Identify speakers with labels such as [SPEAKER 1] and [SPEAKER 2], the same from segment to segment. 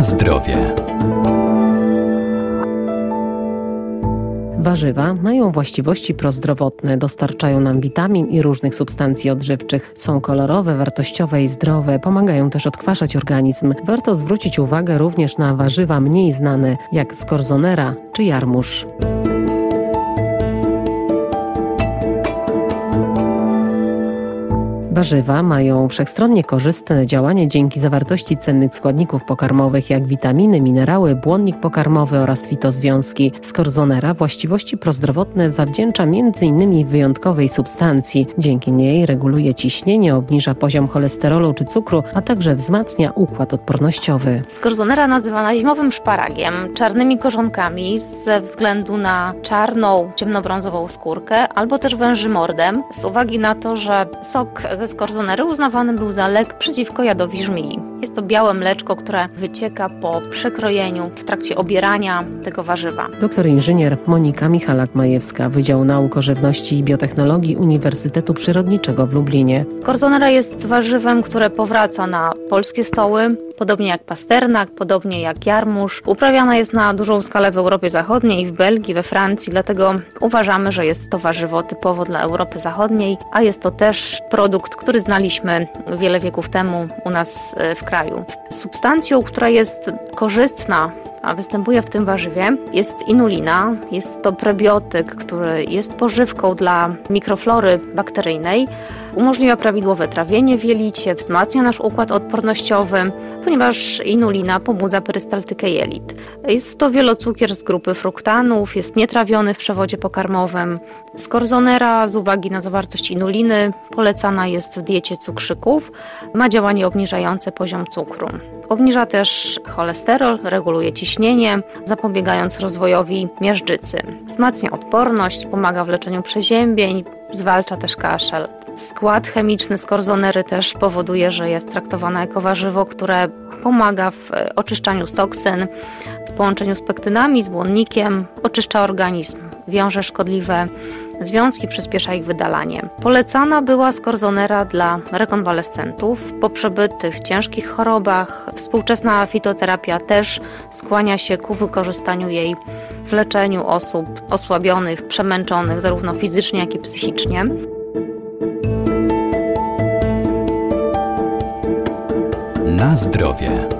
[SPEAKER 1] Na zdrowie.
[SPEAKER 2] Warzywa mają właściwości prozdrowotne, dostarczają nam witamin i różnych substancji odżywczych. Są kolorowe, wartościowe i zdrowe, pomagają też odkwaszać organizm. Warto zwrócić uwagę również na warzywa mniej znane, jak skorzonera czy jarmuż. Warzywa mają wszechstronnie korzystne działanie dzięki zawartości cennych składników pokarmowych jak witaminy, minerały, błonnik pokarmowy oraz fitozwiązki. Skorzonera właściwości prozdrowotne zawdzięcza m.in. wyjątkowej substancji. Dzięki niej reguluje ciśnienie, obniża poziom cholesterolu czy cukru, a także wzmacnia układ odpornościowy.
[SPEAKER 3] Skorzonera nazywana zimowym szparagiem, czarnymi korzonkami ze względu na czarną, ciemnobrązową skórkę albo też wężymordem z uwagi na to, że sok ze skorzonery uznawany był za lek przeciwko jadowi żmii. Jest to białe mleczko, które wycieka po przekrojeniu w trakcie obierania tego warzywa.
[SPEAKER 2] Doktor inżynier Monika Michalak-Majewska, Wydział Nauk o Żywności i Biotechnologii Uniwersytetu Przyrodniczego w Lublinie.
[SPEAKER 3] Skorzonera jest warzywem, które powraca na polskie stoły, podobnie jak pasternak, podobnie jak jarmuż. Uprawiana jest na dużą skalę w Europie Zachodniej, w Belgii, we Francji, dlatego uważamy, że jest to warzywo typowo dla Europy Zachodniej, a jest to też produkt, który znaliśmy wiele wieków temu u nas e, w kraju. Substancją, która jest korzystna a występuje w tym warzywie, jest inulina. Jest to prebiotyk, który jest pożywką dla mikroflory bakteryjnej. Umożliwia prawidłowe trawienie w jelicie, wzmacnia nasz układ odpornościowy, ponieważ inulina pobudza perystaltykę jelit. Jest to wielocukier z grupy fruktanów, jest nietrawiony w przewodzie pokarmowym. Skorzonera z uwagi na zawartość inuliny polecana jest w diecie cukrzyków. Ma działanie obniżające poziom cukru. Obniża też cholesterol, reguluje ciśnienie, zapobiegając rozwojowi miażdżycy. Wzmacnia odporność, pomaga w leczeniu przeziębień, zwalcza też kaszel. Skład chemiczny skorzonery też powoduje, że jest traktowana jako warzywo, które pomaga w oczyszczaniu z toksyn, w połączeniu z pektynami, z błonnikiem, oczyszcza organizm, wiąże szkodliwe związki, przyspiesza ich wydalanie. Polecana była skorzonera dla rekonwalescentów po przebytych ciężkich chorobach. Współczesna fitoterapia też skłania się ku wykorzystaniu jej w leczeniu osób osłabionych, przemęczonych zarówno fizycznie, jak i psychicznie.
[SPEAKER 1] Na zdrowie.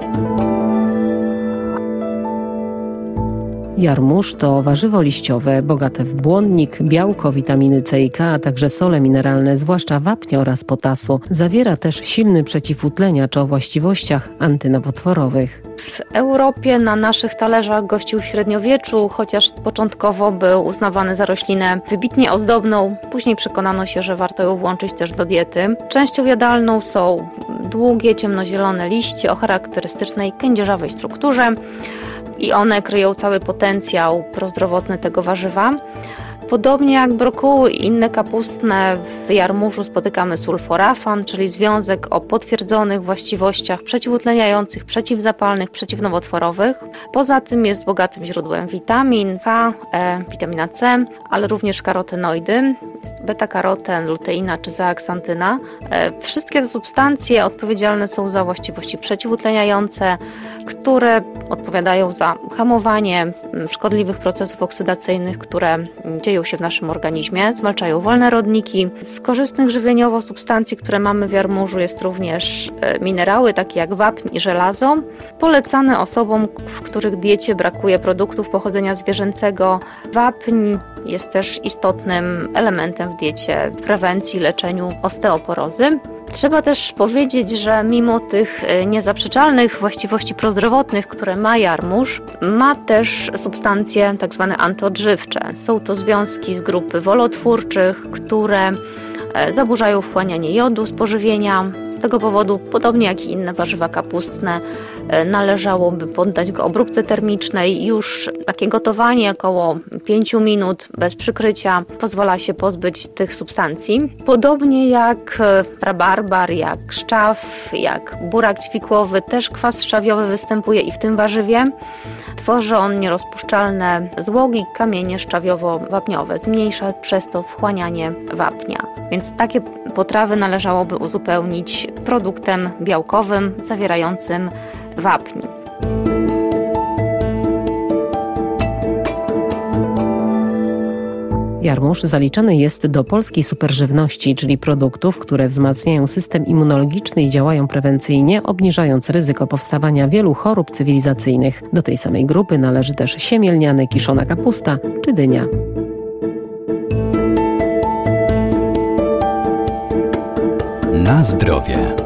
[SPEAKER 2] Jarmuż to warzywo liściowe, bogate w błonnik, białko, witaminy C i K, a także sole mineralne, zwłaszcza wapnia oraz potasu. Zawiera też silny przeciwutleniacz o właściwościach antynowotworowych.
[SPEAKER 3] W Europie na naszych talerzach gościł w średniowieczu, chociaż początkowo był uznawany za roślinę wybitnie ozdobną. Później przekonano się, że warto ją włączyć też do diety. Częścią jadalną są długie, ciemnozielone liście o charakterystycznej kędzierzawej strukturze i one kryją cały potencjał prozdrowotny tego warzywa. Podobnie jak brokuły i inne kapustne, w jarmużu spotykamy sulforafan, czyli związek o potwierdzonych właściwościach przeciwutleniających, przeciwzapalnych, przeciwnowotworowych. Poza tym jest bogatym źródłem witamin C, e, witamina C, ale również karotenoidy, beta-karoten, luteina czy zeaksantyna. E, wszystkie te substancje odpowiedzialne są za właściwości przeciwutleniające, które odpowiadają za hamowanie szkodliwych procesów oksydacyjnych, które dzieją się w naszym organizmie, zwalczają wolne rodniki. Z korzystnych żywieniowo substancji, które mamy w jarmużu jest również e, minerały takie jak wapń i żelazo. Polecane osobom, w których diecie brakuje produktów pochodzenia zwierzęcego. Wapń jest też istotnym elementem w diecie w prewencji, leczeniu osteoporozy. Trzeba też powiedzieć, że mimo tych e, niezaprzeczalnych właściwości prozdrowotnych, które ma jarmuż, ma też substancje. Tak antyodżywcze. Są to związki z grupy wolotwórczych, które zaburzają wchłanianie jodu z pożywienia. Z tego powodu, podobnie jak i inne warzywa kapustne, E, należałoby poddać go obróbce termicznej. Już takie gotowanie około 5 minut bez przykrycia pozwala się pozbyć tych substancji. Podobnie jak e, rabarbar, jak szczaw, jak burak ćwikłowy, też kwas szczawiowy występuje i w tym warzywie. Tworzy on nierozpuszczalne złogi, kamienie szczawiowo-wapniowe. Zmniejsza przez to wchłanianie wapnia. Więc więc takie potrawy należałoby uzupełnić produktem białkowym zawierającym wapń.
[SPEAKER 2] Jarmuż zaliczany jest do polskiej superżywności, czyli produktów, które wzmacniają system immunologiczny i działają prewencyjnie, obniżając ryzyko powstawania wielu chorób cywilizacyjnych. Do tej samej grupy należy też siemielniany, kiszona kapusta czy dynia.
[SPEAKER 1] Na zdrowie.